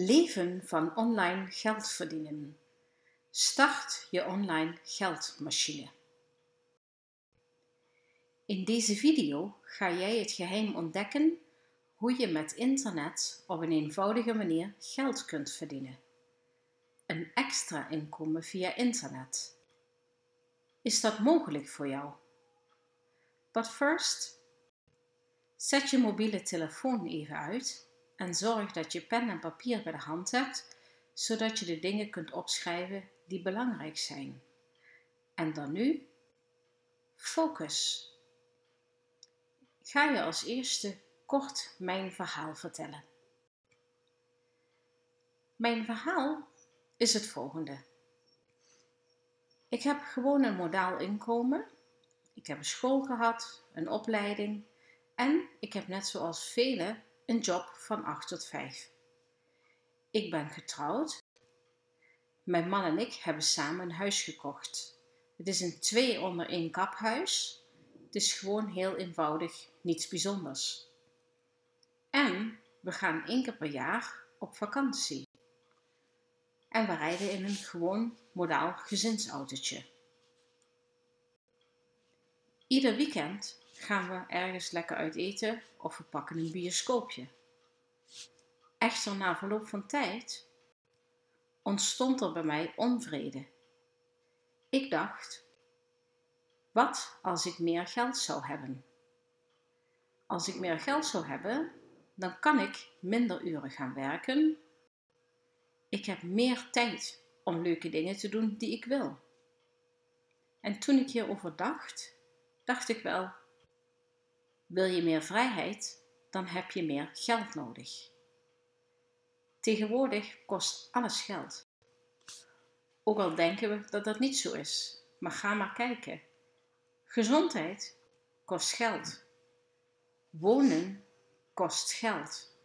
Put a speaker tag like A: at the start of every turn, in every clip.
A: Leven van online geld verdienen. Start je online geldmachine. In deze video ga jij het geheim ontdekken hoe je met internet op een eenvoudige manier geld kunt verdienen. Een extra inkomen via internet. Is dat mogelijk voor jou? But first, zet je mobiele telefoon even uit en zorg dat je pen en papier bij de hand hebt, zodat je de dingen kunt opschrijven die belangrijk zijn. En dan nu, focus. Ga je als eerste kort mijn verhaal vertellen. Mijn verhaal is het volgende. Ik heb gewoon een modaal inkomen. Ik heb een school gehad, een opleiding en ik heb net zoals velen een job van 8 tot 5. Ik ben getrouwd. Mijn man en ik hebben samen een huis gekocht. Het is een twee onder één kaphuis. Het is gewoon heel eenvoudig, niets bijzonders. En we gaan één keer per jaar op vakantie. En we rijden in een gewoon modaal gezinsautootje. Ieder weekend gaan we ergens lekker uit eten of we pakken een bioscoopje. Echter na verloop van tijd ontstond er bij mij onvrede. Ik dacht, wat als ik meer geld zou hebben? Als ik meer geld zou hebben, dan kan ik minder uren gaan werken. Ik heb meer tijd om leuke dingen te doen die ik wil. En toen ik hierover dacht, dacht ik wel, wil je meer vrijheid, dan heb je meer geld nodig. Tegenwoordig kost alles geld. Ook al denken we dat dat niet zo is, maar ga maar kijken. Gezondheid kost geld. Wonen kost geld.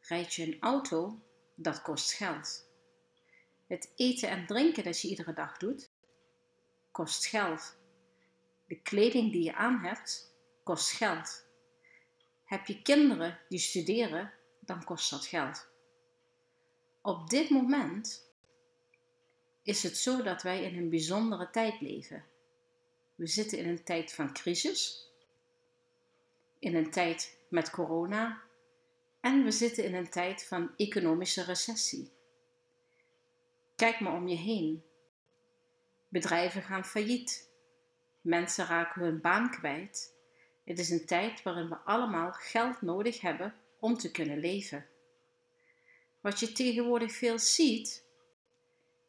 A: Rijd je een auto, dat kost geld. Het eten en drinken dat je iedere dag doet, kost geld. De kleding die je aan hebt, kost geld. Heb je kinderen die studeren, dan kost dat geld. Op dit moment is het zo dat wij in een bijzondere tijd leven. We zitten in een tijd van crisis, in een tijd met corona en we zitten in een tijd van economische recessie. Kijk maar om je heen. Bedrijven gaan failliet. Mensen raken hun baan kwijt. Het is een tijd waarin we allemaal geld nodig hebben om te kunnen leven. Wat je tegenwoordig veel ziet,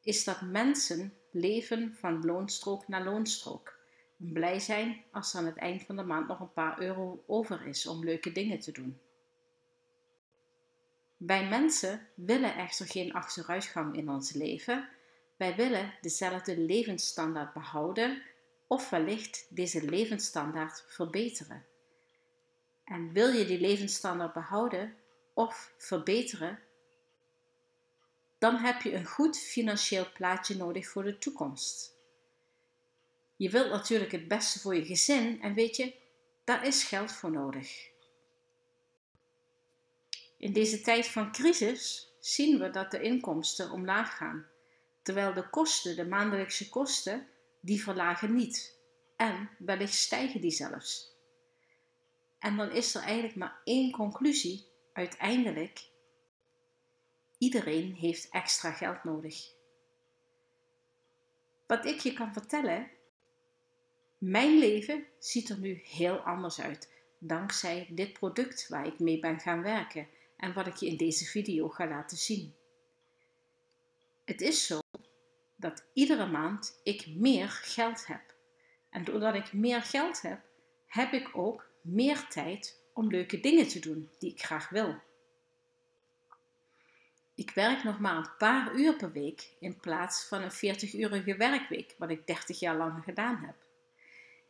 A: is dat mensen leven van loonstrook naar loonstrook. En blij zijn als er aan het eind van de maand nog een paar euro over is om leuke dingen te doen. Wij mensen willen echter geen achteruitgang in ons leven. Wij willen dezelfde levensstandaard behouden of wellicht deze levensstandaard verbeteren. En wil je die levensstandaard behouden of verbeteren, dan heb je een goed financieel plaatje nodig voor de toekomst. Je wilt natuurlijk het beste voor je gezin en weet je, daar is geld voor nodig. In deze tijd van crisis zien we dat de inkomsten omlaag gaan, terwijl de kosten, de maandelijkse kosten, die verlagen niet. En wellicht stijgen die zelfs. En dan is er eigenlijk maar één conclusie. Uiteindelijk, iedereen heeft extra geld nodig. Wat ik je kan vertellen, mijn leven ziet er nu heel anders uit, dankzij dit product waar ik mee ben gaan werken en wat ik je in deze video ga laten zien. Het is zo dat iedere maand ik meer geld heb. En doordat ik meer geld heb, heb ik ook meer tijd om leuke dingen te doen die ik graag wil. Ik werk nog maar een paar uur per week in plaats van een 40-urige werkweek, wat ik 30 jaar lang gedaan heb.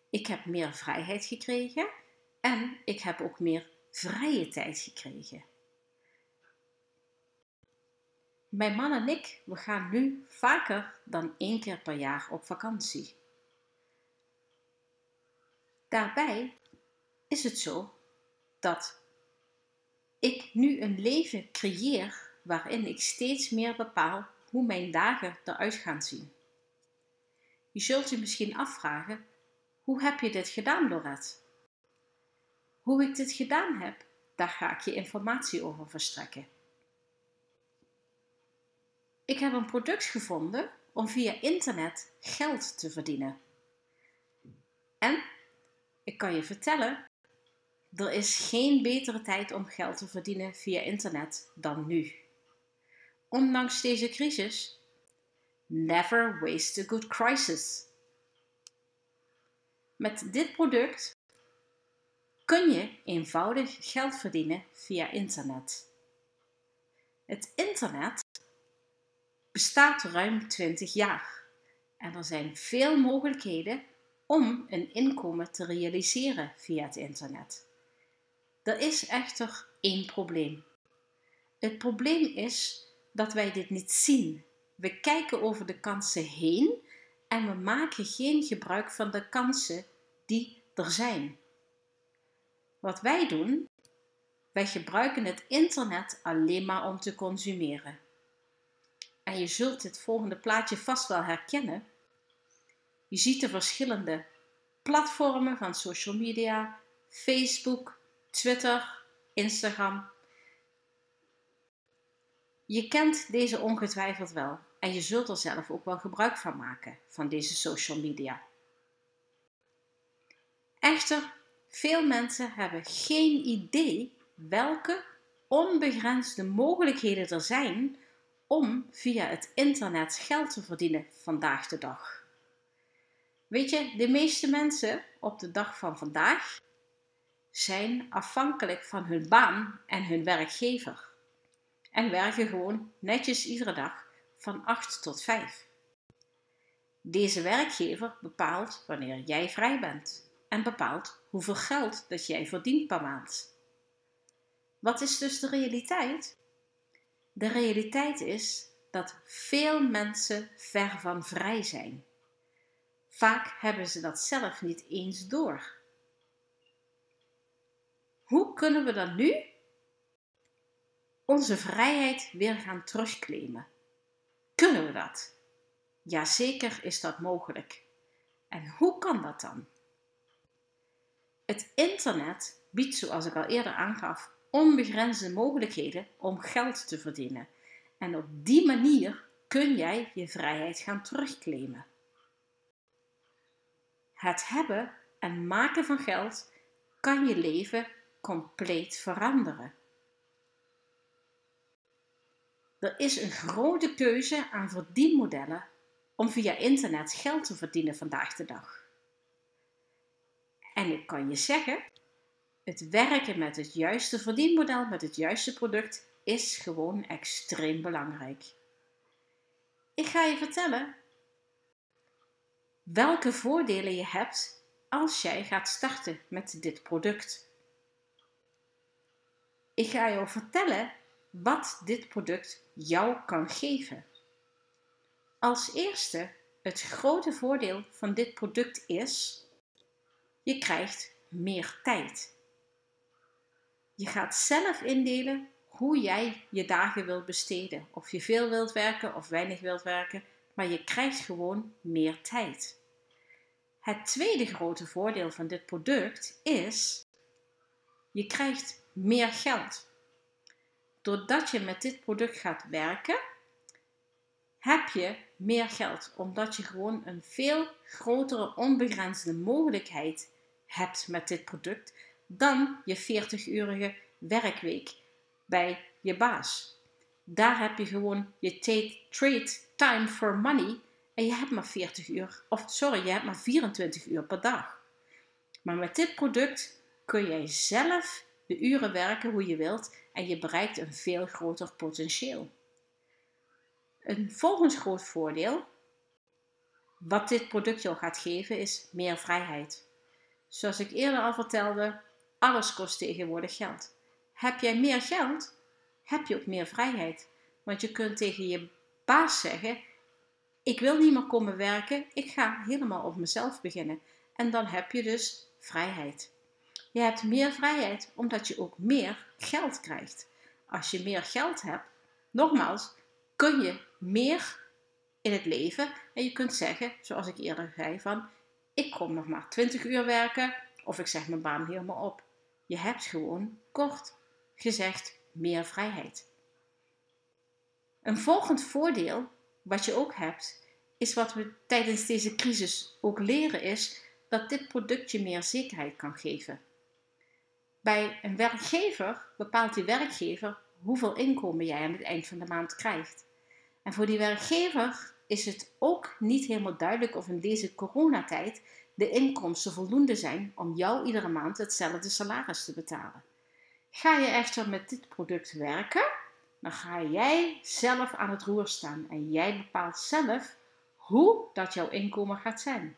A: Ik heb meer vrijheid gekregen en ik heb ook meer vrije tijd gekregen. Mijn man en ik, we gaan nu vaker dan één keer per jaar op vakantie. Daarbij is het zo dat ik nu een leven creëer waarin ik steeds meer bepaal hoe mijn dagen eruit gaan zien. Je zult je misschien afvragen: hoe heb je dit gedaan, Lorette? Hoe ik dit gedaan heb, daar ga ik je informatie over verstrekken. Ik heb een product gevonden om via internet geld te verdienen. En ik kan je vertellen, er is geen betere tijd om geld te verdienen via internet dan nu. Ondanks deze crisis, never waste a good crisis. Met dit product kun je eenvoudig geld verdienen via internet. Het internet bestaat ruim 20 jaar en er zijn veel mogelijkheden om een inkomen te realiseren via het internet. Er is echter één probleem. Het probleem is dat wij dit niet zien. We kijken over de kansen heen en we maken geen gebruik van de kansen die er zijn. Wat wij doen, wij gebruiken het internet alleen maar om te consumeren. En je zult dit volgende plaatje vast wel herkennen. Je ziet de verschillende platformen van social media, Facebook, Twitter, Instagram. Je kent deze ongetwijfeld wel en je zult er zelf ook wel gebruik van maken van deze social media. Echter, veel mensen hebben geen idee welke onbegrensde mogelijkheden er zijn om via het internet geld te verdienen vandaag de dag. Weet je, de meeste mensen op de dag van vandaag zijn afhankelijk van hun baan en hun werkgever en werken gewoon netjes iedere dag van 8 tot 5. Deze werkgever bepaalt wanneer jij vrij bent en bepaalt hoeveel geld dat jij verdient per maand. Wat is dus de realiteit? De realiteit is dat veel mensen ver van vrij zijn. Vaak hebben ze dat zelf niet eens door. Hoe kunnen we dan nu onze vrijheid weer gaan terugclaimen? Kunnen we dat? Jazeker is dat mogelijk. En hoe kan dat dan? Het internet biedt, zoals ik al eerder aangaf, onbegrensde mogelijkheden om geld te verdienen. En op die manier kun jij je vrijheid gaan terugclaimen. Het hebben en maken van geld kan je leven compleet veranderen. Er is een grote keuze aan verdienmodellen om via internet geld te verdienen vandaag de dag. En ik kan je zeggen, het werken met het juiste verdienmodel, met het juiste product, is gewoon extreem belangrijk. Ik ga je vertellen welke voordelen je hebt als jij gaat starten met dit product. Ik ga je vertellen wat dit product jou kan geven. Als eerste, het grote voordeel van dit product is: je krijgt meer tijd. Je gaat zelf indelen hoe jij je dagen wilt besteden. Of je veel wilt werken of weinig wilt werken, maar je krijgt gewoon meer tijd. Het tweede grote voordeel van dit product is: je krijgt meer geld. Doordat je met dit product gaat werken, heb je meer geld, omdat je gewoon een veel grotere onbegrensde mogelijkheid hebt met dit product dan je 40-urige werkweek bij je baas. Daar heb je gewoon je trade time for money en je hebt maar 40 uur, of sorry, je hebt maar 24 uur per dag. Maar met dit product kun jij zelf de uren werken hoe je wilt en je bereikt een veel groter potentieel. Een volgend groot voordeel wat dit product jou gaat geven is meer vrijheid. Zoals ik eerder al vertelde, alles kost tegenwoordig geld. Heb jij meer geld, heb je ook meer vrijheid. Want je kunt tegen je baas zeggen: Ik wil niet meer komen werken, ik ga helemaal op mezelf beginnen. En dan heb je dus vrijheid. Je hebt meer vrijheid omdat je ook meer geld krijgt. Als je meer geld hebt, Nogmaals, kun je meer in het leven en je kunt zeggen, zoals ik eerder zei, van ik kom nog maar 20 uur werken of ik zeg mijn baan helemaal op. Je hebt gewoon kort gezegd meer vrijheid. Een volgend voordeel wat je ook hebt, is wat we tijdens deze crisis ook leren, is dat dit product je meer zekerheid kan geven. Bij een werkgever bepaalt die werkgever hoeveel inkomen jij aan het eind van de maand krijgt. En voor die werkgever is het ook niet helemaal duidelijk of in deze coronatijd de inkomsten voldoende zijn om jou iedere maand hetzelfde salaris te betalen. Ga je echter met dit product werken, dan ga jij zelf aan het roer staan en jij bepaalt zelf hoe dat jouw inkomen gaat zijn.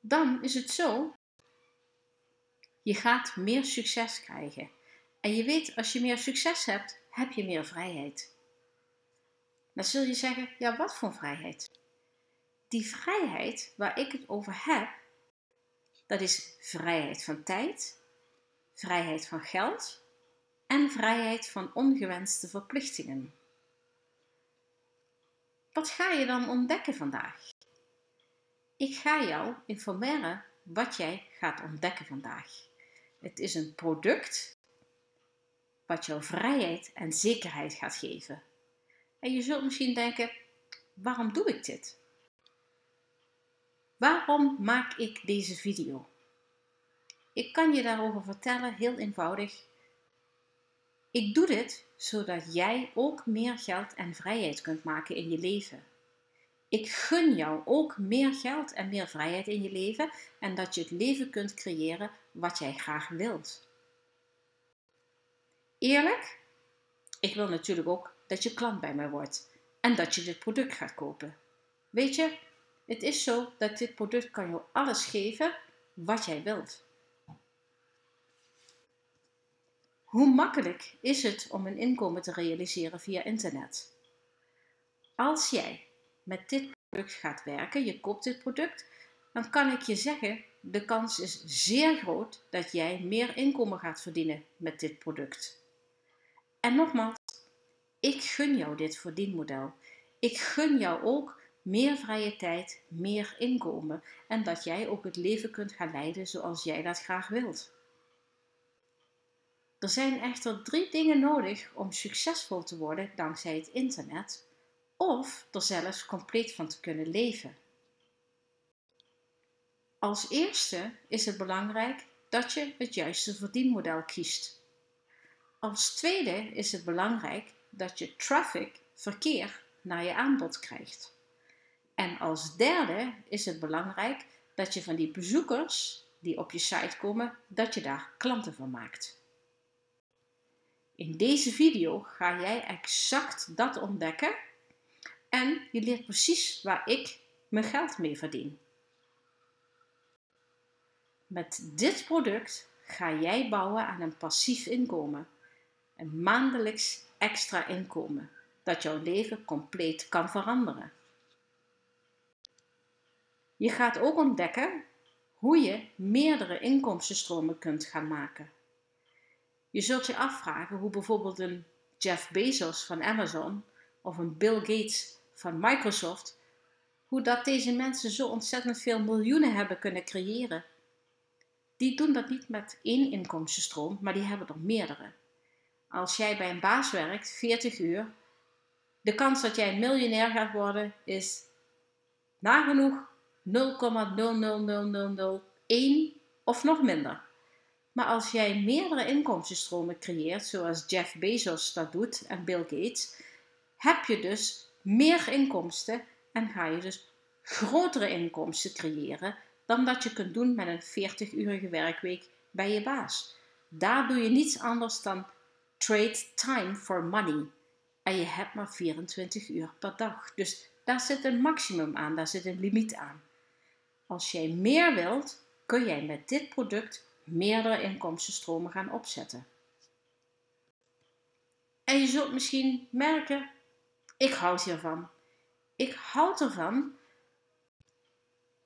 A: Dan is het zo, je gaat meer succes krijgen. En je weet, als je meer succes hebt, heb je meer vrijheid. Dan zul je zeggen, ja, wat voor vrijheid? Die vrijheid waar ik het over heb, dat is vrijheid van tijd, vrijheid van geld en vrijheid van ongewenste verplichtingen. Wat ga je dan ontdekken vandaag? Ik ga jou informeren wat jij gaat ontdekken vandaag. Het is een product wat jou vrijheid en zekerheid gaat geven. En je zult misschien denken: waarom doe ik dit? Waarom maak ik deze video? Ik kan je daarover vertellen, heel eenvoudig. Ik doe dit zodat jij ook meer geld en vrijheid kunt maken in je leven. Ik gun jou ook meer geld en meer vrijheid in je leven en dat je het leven kunt creëren wat jij graag wilt. Eerlijk, ik wil natuurlijk ook dat je klant bij mij wordt en dat je dit product gaat kopen. Weet je, het is zo dat dit product kan jou alles geven wat jij wilt. Hoe makkelijk is het om een inkomen te realiseren via internet? Als jij met dit product gaat werken, je koopt dit product, dan kan ik je zeggen, de kans is zeer groot dat jij meer inkomen gaat verdienen met dit product. En nogmaals, ik gun jou dit verdienmodel. Ik gun jou ook meer vrije tijd, meer inkomen en dat jij ook het leven kunt gaan leiden zoals jij dat graag wilt. Er zijn echter drie dingen nodig om succesvol te worden dankzij het internet of er zelfs compleet van te kunnen leven. Als eerste is het belangrijk dat je het juiste verdienmodel kiest. Als tweede is het belangrijk dat je traffic, verkeer, naar je aanbod krijgt. En als derde is het belangrijk dat je van die bezoekers die op je site komen, dat je daar klanten van maakt. In deze video ga jij exact dat ontdekken en je leert precies waar ik mijn geld mee verdien. Met dit product ga jij bouwen aan een passief inkomen, een maandelijks extra inkomen dat jouw leven compleet kan veranderen. Je gaat ook ontdekken hoe je meerdere inkomstenstromen kunt gaan maken. Je zult je afvragen hoe bijvoorbeeld een Jeff Bezos van Amazon of een Bill Gates van Microsoft, hoe dat deze mensen zo ontzettend veel miljoenen hebben kunnen creëren. Die doen dat niet met één inkomstenstroom, maar die hebben er meerdere. Als jij bij een baas werkt, 40 uur, de kans dat jij een miljonair gaat worden is nagenoeg 0,00001 of nog minder. Maar als jij meerdere inkomstenstromen creëert, zoals Jeff Bezos dat doet en Bill Gates, heb je dus meer inkomsten en ga je dus grotere inkomsten creëren dan dat je kunt doen met een 40-urige werkweek bij je baas. Daar doe je niets anders dan trade time for money. En je hebt maar 24 uur per dag. Dus daar zit een maximum aan, daar zit een limiet aan. Als jij meer wilt, kun jij met dit product meerdere inkomstenstromen gaan opzetten. En je zult misschien merken, ik houd hiervan. Ik houd ervan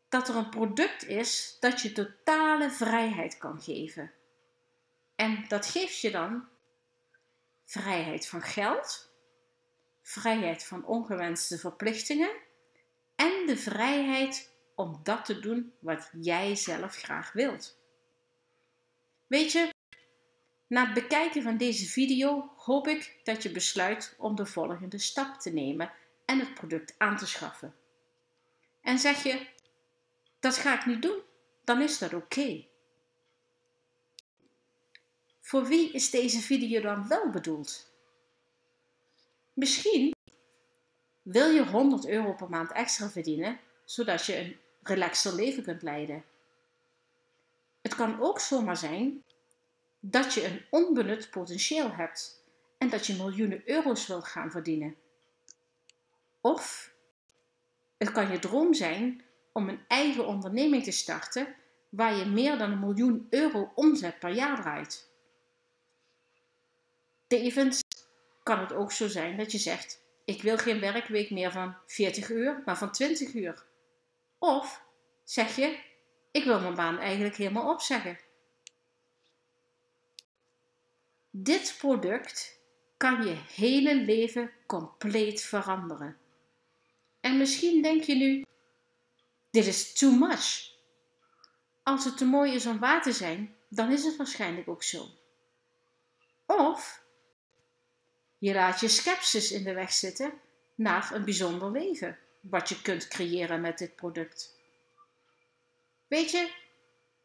A: dat er een product is dat je totale vrijheid kan geven. En dat geeft je dan vrijheid van geld, vrijheid van ongewenste verplichtingen en de vrijheid om dat te doen wat jij zelf graag wilt. Weet je, na het bekijken van deze video hoop ik dat je besluit om de volgende stap te nemen en het product aan te schaffen. En zeg je, dat ga ik niet doen, dan is dat oké. Voor wie is deze video dan wel bedoeld? Misschien wil je 100 euro per maand extra verdienen, zodat je een relaxer leven kunt leiden. Het kan ook zomaar zijn dat je een onbenut potentieel hebt en dat je miljoenen euro's wilt gaan verdienen. Of het kan je droom zijn om een eigen onderneming te starten waar je meer dan een miljoen euro omzet per jaar draait. Tevens kan het ook zo zijn dat je zegt: Ik wil geen werkweek meer van 40 uur, maar van 20 uur. Of zeg je: Ik wil mijn baan eigenlijk helemaal opzeggen. Dit product kan je hele leven compleet veranderen. En misschien denk je nu: Dit is too much. Als het te mooi is om waar te zijn, dan is het waarschijnlijk ook zo. Of je laat je sceptisch in de weg zitten naar een bijzonder leven, wat je kunt creëren met dit product. Weet je,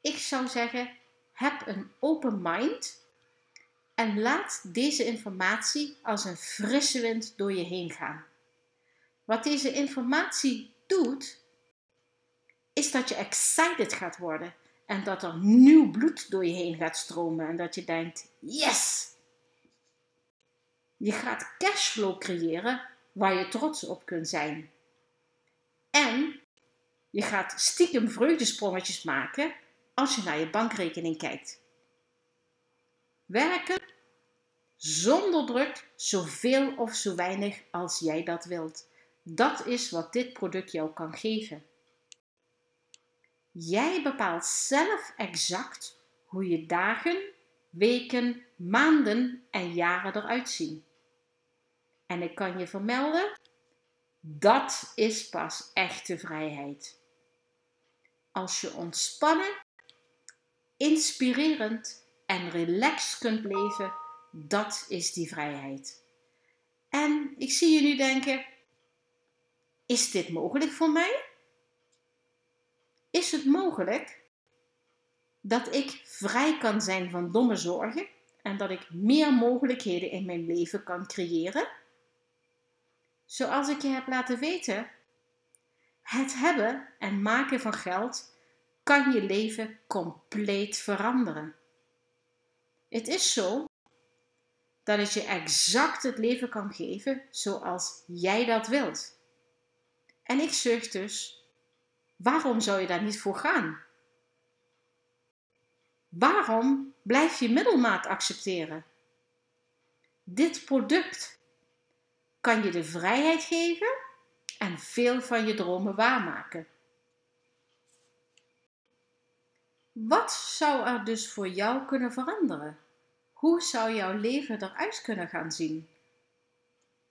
A: ik zou zeggen, heb een open mind en laat deze informatie als een frisse wind door je heen gaan. Wat deze informatie doet, is dat je excited gaat worden en dat er nieuw bloed door je heen gaat stromen en dat je denkt: yes! Je gaat cashflow creëren waar je trots op kunt zijn. En je gaat stiekem vreugdesprongetjes maken als je naar je bankrekening kijkt. Werken zonder druk, zoveel of zo weinig als jij dat wilt. Dat is wat dit product jou kan geven. Jij bepaalt zelf exact hoe je dagen, weken, maanden en jaren eruit zien. En ik kan je vermelden, dat is pas echte vrijheid. Als je ontspannen, inspirerend en relaxed kunt leven, dat is die vrijheid. En ik zie je nu denken: is dit mogelijk voor mij? Is het mogelijk dat ik vrij kan zijn van domme zorgen en dat ik meer mogelijkheden in mijn leven kan creëren? Zoals ik je heb laten weten, het hebben en maken van geld kan je leven compleet veranderen. Het is zo dat het je exact het leven kan geven zoals jij dat wilt. En ik zucht dus, waarom zou je daar niet voor gaan? Waarom blijf je middelmaat accepteren? Dit product kan je de vrijheid geven en veel van je dromen waarmaken. Wat zou er dus voor jou kunnen veranderen? Hoe zou jouw leven eruit kunnen gaan zien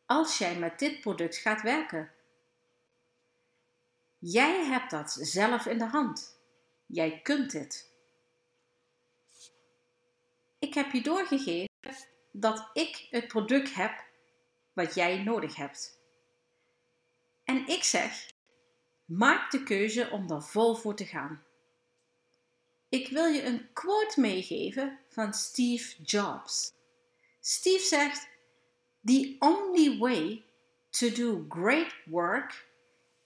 A: als jij met dit product gaat werken? Jij hebt dat zelf in de hand. Jij kunt het. Ik heb je doorgegeven dat ik het product heb wat jij nodig hebt. En ik zeg: maak de keuze om er vol voor te gaan. Ik wil je een quote meegeven van Steve Jobs. Steve zegt: The only way to do great work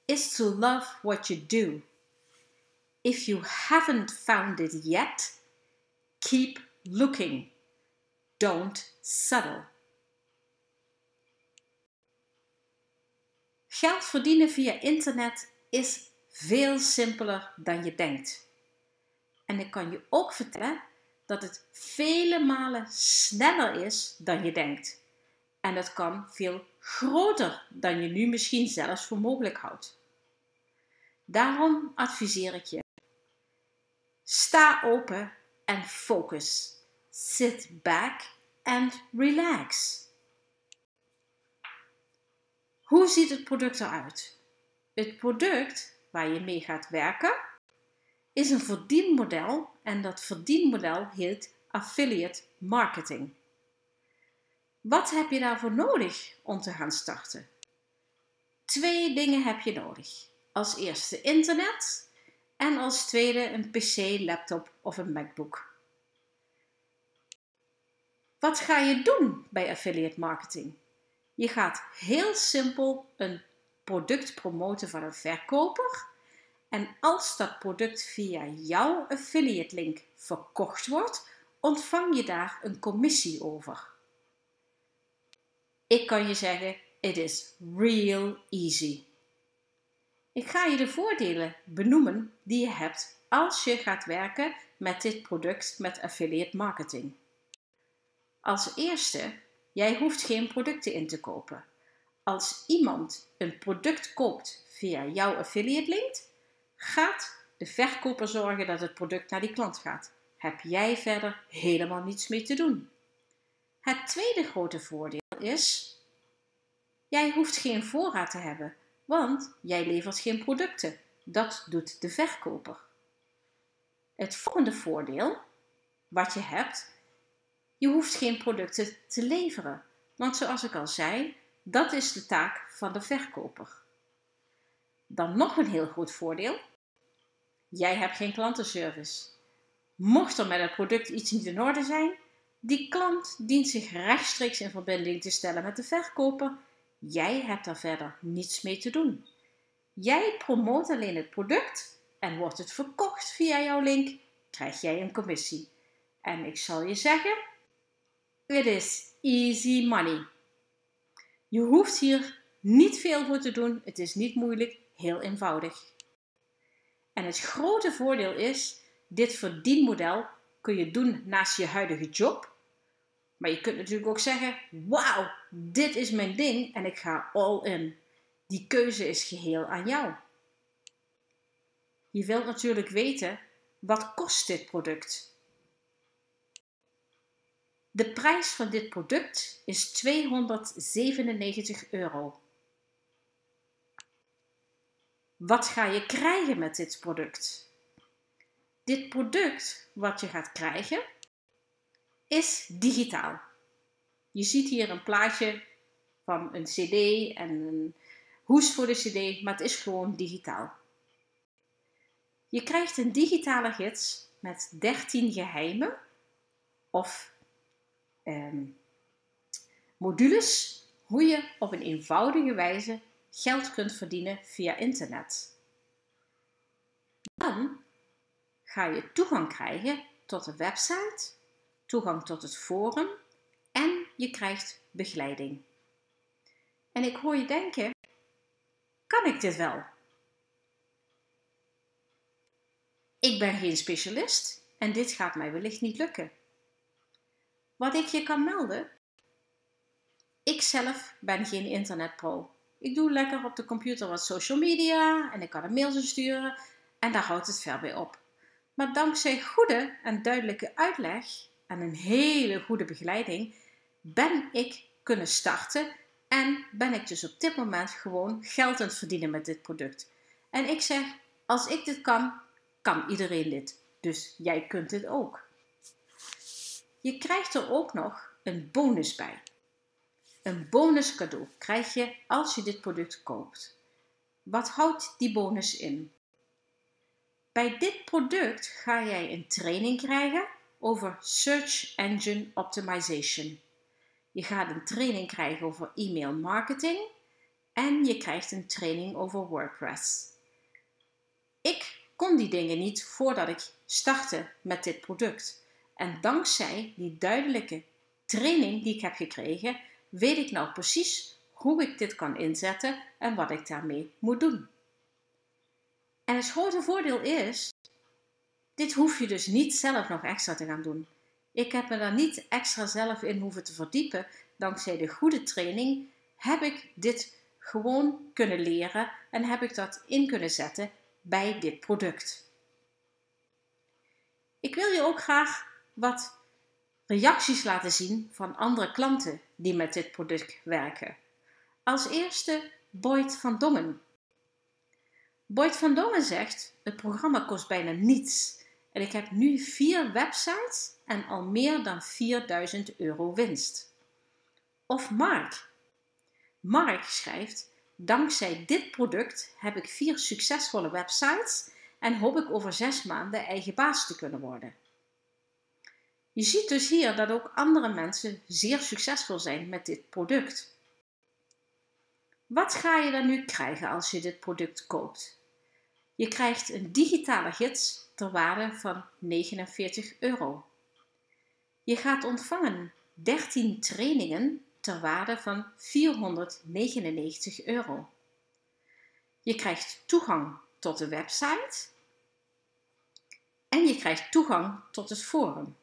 A: is to love what you do. If you haven't found it yet, keep looking. Don't settle. Geld verdienen via internet is veel simpeler dan je denkt. En ik kan je ook vertellen dat het vele malen sneller is dan je denkt. En het kan veel groter dan je nu misschien zelfs voor mogelijk houdt. Daarom adviseer ik je: sta open en focus. Sit back and relax. Hoe ziet het product eruit? Het product waar je mee gaat werken is een verdienmodel en dat verdienmodel heet affiliate marketing. Wat heb je daarvoor nodig om te gaan starten? Twee dingen heb je nodig. Als eerste internet en als tweede een PC, laptop of een MacBook. Wat ga je doen bij affiliate marketing? Je gaat heel simpel een product promoten van een verkoper. En als dat product via jouw affiliate link verkocht wordt, ontvang je daar een commissie over. Ik kan je zeggen, it is real easy. Ik ga je de voordelen benoemen die je hebt als je gaat werken met dit product met affiliate marketing. Als eerste, jij hoeft geen producten in te kopen. Als iemand een product koopt via jouw affiliate link, gaat de verkoper zorgen dat het product naar die klant gaat. Heb jij verder helemaal niets mee te doen. Het tweede grote voordeel is, jij hoeft geen voorraad te hebben, want jij levert geen producten. Dat doet de verkoper. Het volgende voordeel wat je hebt, je hoeft geen producten te leveren. Want zoals ik al zei, dat is de taak van de verkoper. Dan nog een heel goed voordeel. Jij hebt geen klantenservice. Mocht er met het product iets niet in orde zijn, die klant dient zich rechtstreeks in verbinding te stellen met de verkoper. Jij hebt daar verder niets mee te doen. Jij promoot alleen het product en wordt het verkocht via jouw link, krijg jij een commissie. En ik zal je zeggen, it is easy money. Je hoeft hier niet veel voor te doen. Het is niet moeilijk, heel eenvoudig. En het grote voordeel is, dit verdienmodel kun je doen naast je huidige job. Maar je kunt natuurlijk ook zeggen, wauw, dit is mijn ding en ik ga all in. Die keuze is geheel aan jou. Je wilt natuurlijk weten, wat kost dit product? De prijs van dit product is 297 euro. Wat ga je krijgen met dit product? Dit product wat je gaat krijgen is digitaal. Je ziet hier een plaatje van een CD en een hoes voor de CD, maar het is gewoon digitaal. Je krijgt een digitale gids met 13 geheimen of Ehm, modules hoe je op een eenvoudige wijze geld kunt verdienen via internet. Dan ga je toegang krijgen tot de website, toegang tot het forum en je krijgt begeleiding. En ik hoor je denken, kan ik dit wel? Ik ben geen specialist en dit gaat mij wellicht niet lukken. Wat ik je kan melden? Ik zelf ben geen internetpro. Ik doe lekker op de computer wat social media en ik kan een mailtje sturen en daar houdt het ver bij op. Maar dankzij goede en duidelijke uitleg en een hele goede begeleiding ben ik kunnen starten en ben ik dus op dit moment gewoon geld aan het verdienen met dit product. En ik zeg, als ik dit kan, kan iedereen dit. Dus jij kunt dit ook. Je krijgt er ook nog een bonus bij. Een bonus cadeau krijg je als je dit product koopt. Wat houdt die bonus in? Bij dit product ga jij een training krijgen over Search Engine Optimization. Je gaat een training krijgen over e-mail marketing en je krijgt een training over WordPress. Ik kon die dingen niet voordat ik startte met dit product. En dankzij die duidelijke training die ik heb gekregen, weet ik nou precies hoe ik dit kan inzetten en wat ik daarmee moet doen. En het grote voordeel is, dit hoef je dus niet zelf nog extra te gaan doen. Ik heb me daar niet extra zelf in hoeven te verdiepen. Dankzij de goede training heb ik dit gewoon kunnen leren en heb ik dat in kunnen zetten bij dit product. Ik wil je ook graag wat reacties laten zien van andere klanten die met dit product werken. Als eerste Boyd van Dongen. Boyd van Dongen zegt: Het programma kost bijna niets en ik heb nu vier websites en al meer dan 4000 euro winst. Of Mark. Mark schrijft: Dankzij dit product heb ik vier succesvolle websites en hoop ik over zes maanden eigen baas te kunnen worden. Je ziet dus hier dat ook andere mensen zeer succesvol zijn met dit product. Wat ga je dan nu krijgen als je dit product koopt? Je krijgt een digitale gids ter waarde van 49 euro. Je gaat ontvangen 13 trainingen ter waarde van 499 euro. Je krijgt toegang tot de website en je krijgt toegang tot het forum.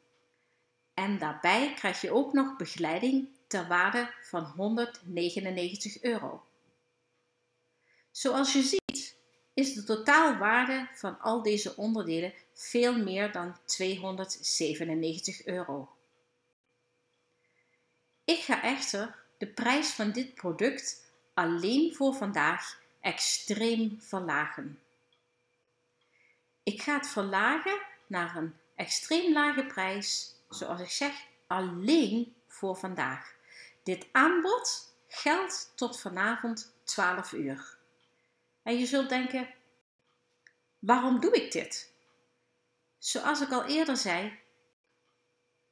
A: En daarbij krijg je ook nog begeleiding ter waarde van 199 euro. Zoals je ziet is de totaalwaarde van al deze onderdelen veel meer dan 297 euro. Ik ga echter de prijs van dit product alleen voor vandaag extreem verlagen. Ik ga het verlagen naar een extreem lage prijs, zoals ik zeg, alleen voor vandaag. Dit aanbod geldt tot vanavond 12 uur. En je zult denken: waarom doe ik dit? Zoals ik al eerder zei,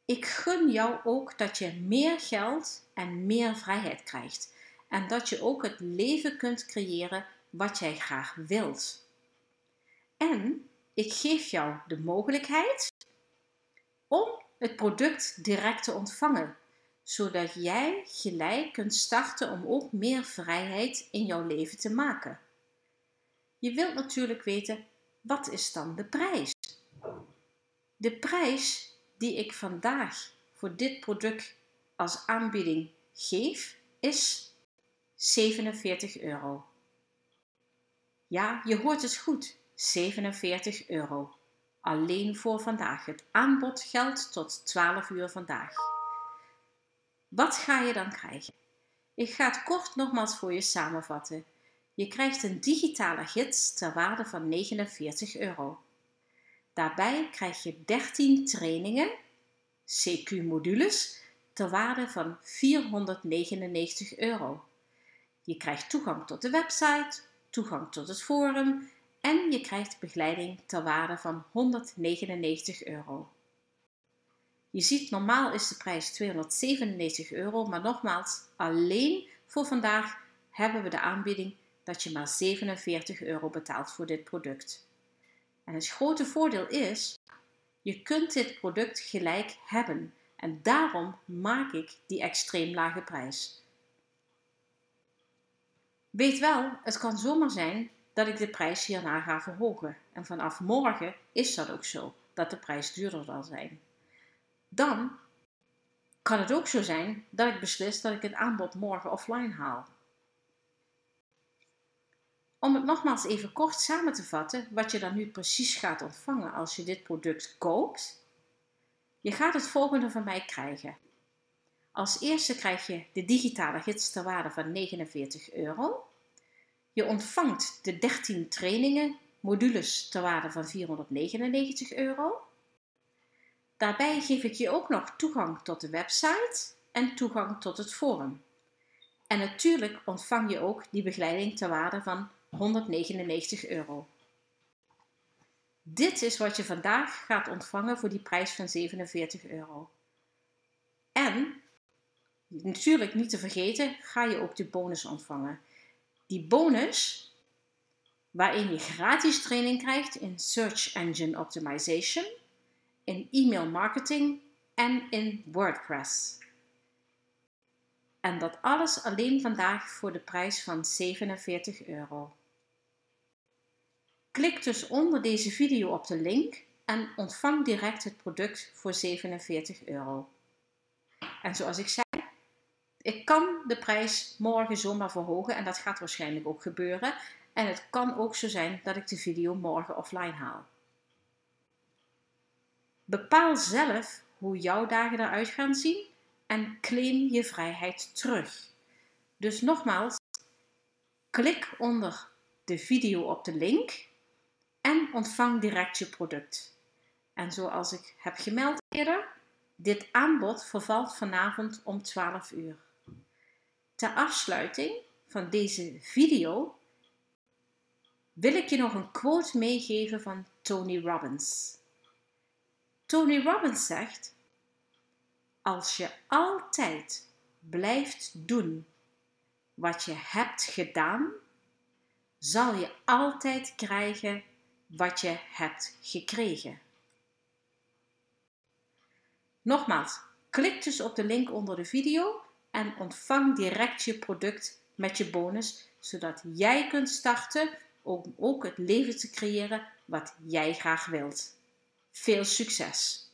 A: ik gun jou ook dat je meer geld en meer vrijheid krijgt. En dat je ook het leven kunt creëren wat jij graag wilt. En ik geef jou de mogelijkheid om het product direct te ontvangen, zodat jij gelijk kunt starten om ook meer vrijheid in jouw leven te maken. Je wilt natuurlijk weten, wat is dan de prijs? De prijs die ik vandaag voor dit product als aanbieding geef, is 47 euro. Ja, je hoort het goed, 47 euro. Alleen voor vandaag. Het aanbod geldt tot 12 uur vandaag. Wat ga je dan krijgen? Ik ga het kort nogmaals voor je samenvatten. Je krijgt een digitale gids ter waarde van 49 euro. Daarbij krijg je 13 trainingen, CQ-modules, ter waarde van 499 euro. Je krijgt toegang tot de website, toegang tot het forum en je krijgt begeleiding ter waarde van 199 euro. Je ziet, normaal is de prijs 297 euro, maar nogmaals, alleen voor vandaag hebben we de aanbieding dat je maar 47 euro betaalt voor dit product. En het grote voordeel is, je kunt dit product gelijk hebben en daarom maak ik die extreem lage prijs. Weet wel, het kan zomaar zijn dat ik de prijs hierna ga verhogen. En vanaf morgen is dat ook zo, dat de prijs duurder zal zijn. Dan kan het ook zo zijn dat ik beslis dat ik het aanbod morgen offline haal. Om het nogmaals even kort samen te vatten, wat je dan nu precies gaat ontvangen als je dit product koopt. Je gaat het volgende van mij krijgen. Als eerste krijg je de digitale gids ter waarde van 49 euro. Je ontvangt de 13 trainingen, modules ter waarde van 499 euro. Daarbij geef ik je ook nog toegang tot de website en toegang tot het forum. En natuurlijk ontvang je ook die begeleiding ter waarde van 199 euro. Dit is wat je vandaag gaat ontvangen voor die prijs van 47 euro. En, natuurlijk niet te vergeten, ga je ook de bonus ontvangen. Die bonus, waarin je gratis training krijgt in Search Engine Optimization, in e-mail marketing en in WordPress. En dat alles alleen vandaag voor de prijs van 47 euro. Klik dus onder deze video op de link en ontvang direct het product voor 47 euro. En zoals ik zei, ik kan de prijs morgen zomaar verhogen en dat gaat waarschijnlijk ook gebeuren. En het kan ook zo zijn dat ik de video morgen offline haal. Bepaal zelf hoe jouw dagen eruit gaan zien en claim je vrijheid terug. Dus nogmaals, klik onder de video op de link en ontvang direct je product. En zoals ik heb gemeld eerder, dit aanbod vervalt vanavond om 12 uur. Ter afsluiting van deze video wil ik je nog een quote meegeven van Tony Robbins. Tony Robbins zegt: Als je altijd blijft doen wat je hebt gedaan, zal je altijd krijgen wat je hebt gekregen. Nogmaals, klik dus op de link onder de video en ontvang direct je product met je bonus, zodat jij kunt starten om ook het leven te creëren wat jij graag wilt. Veel succes!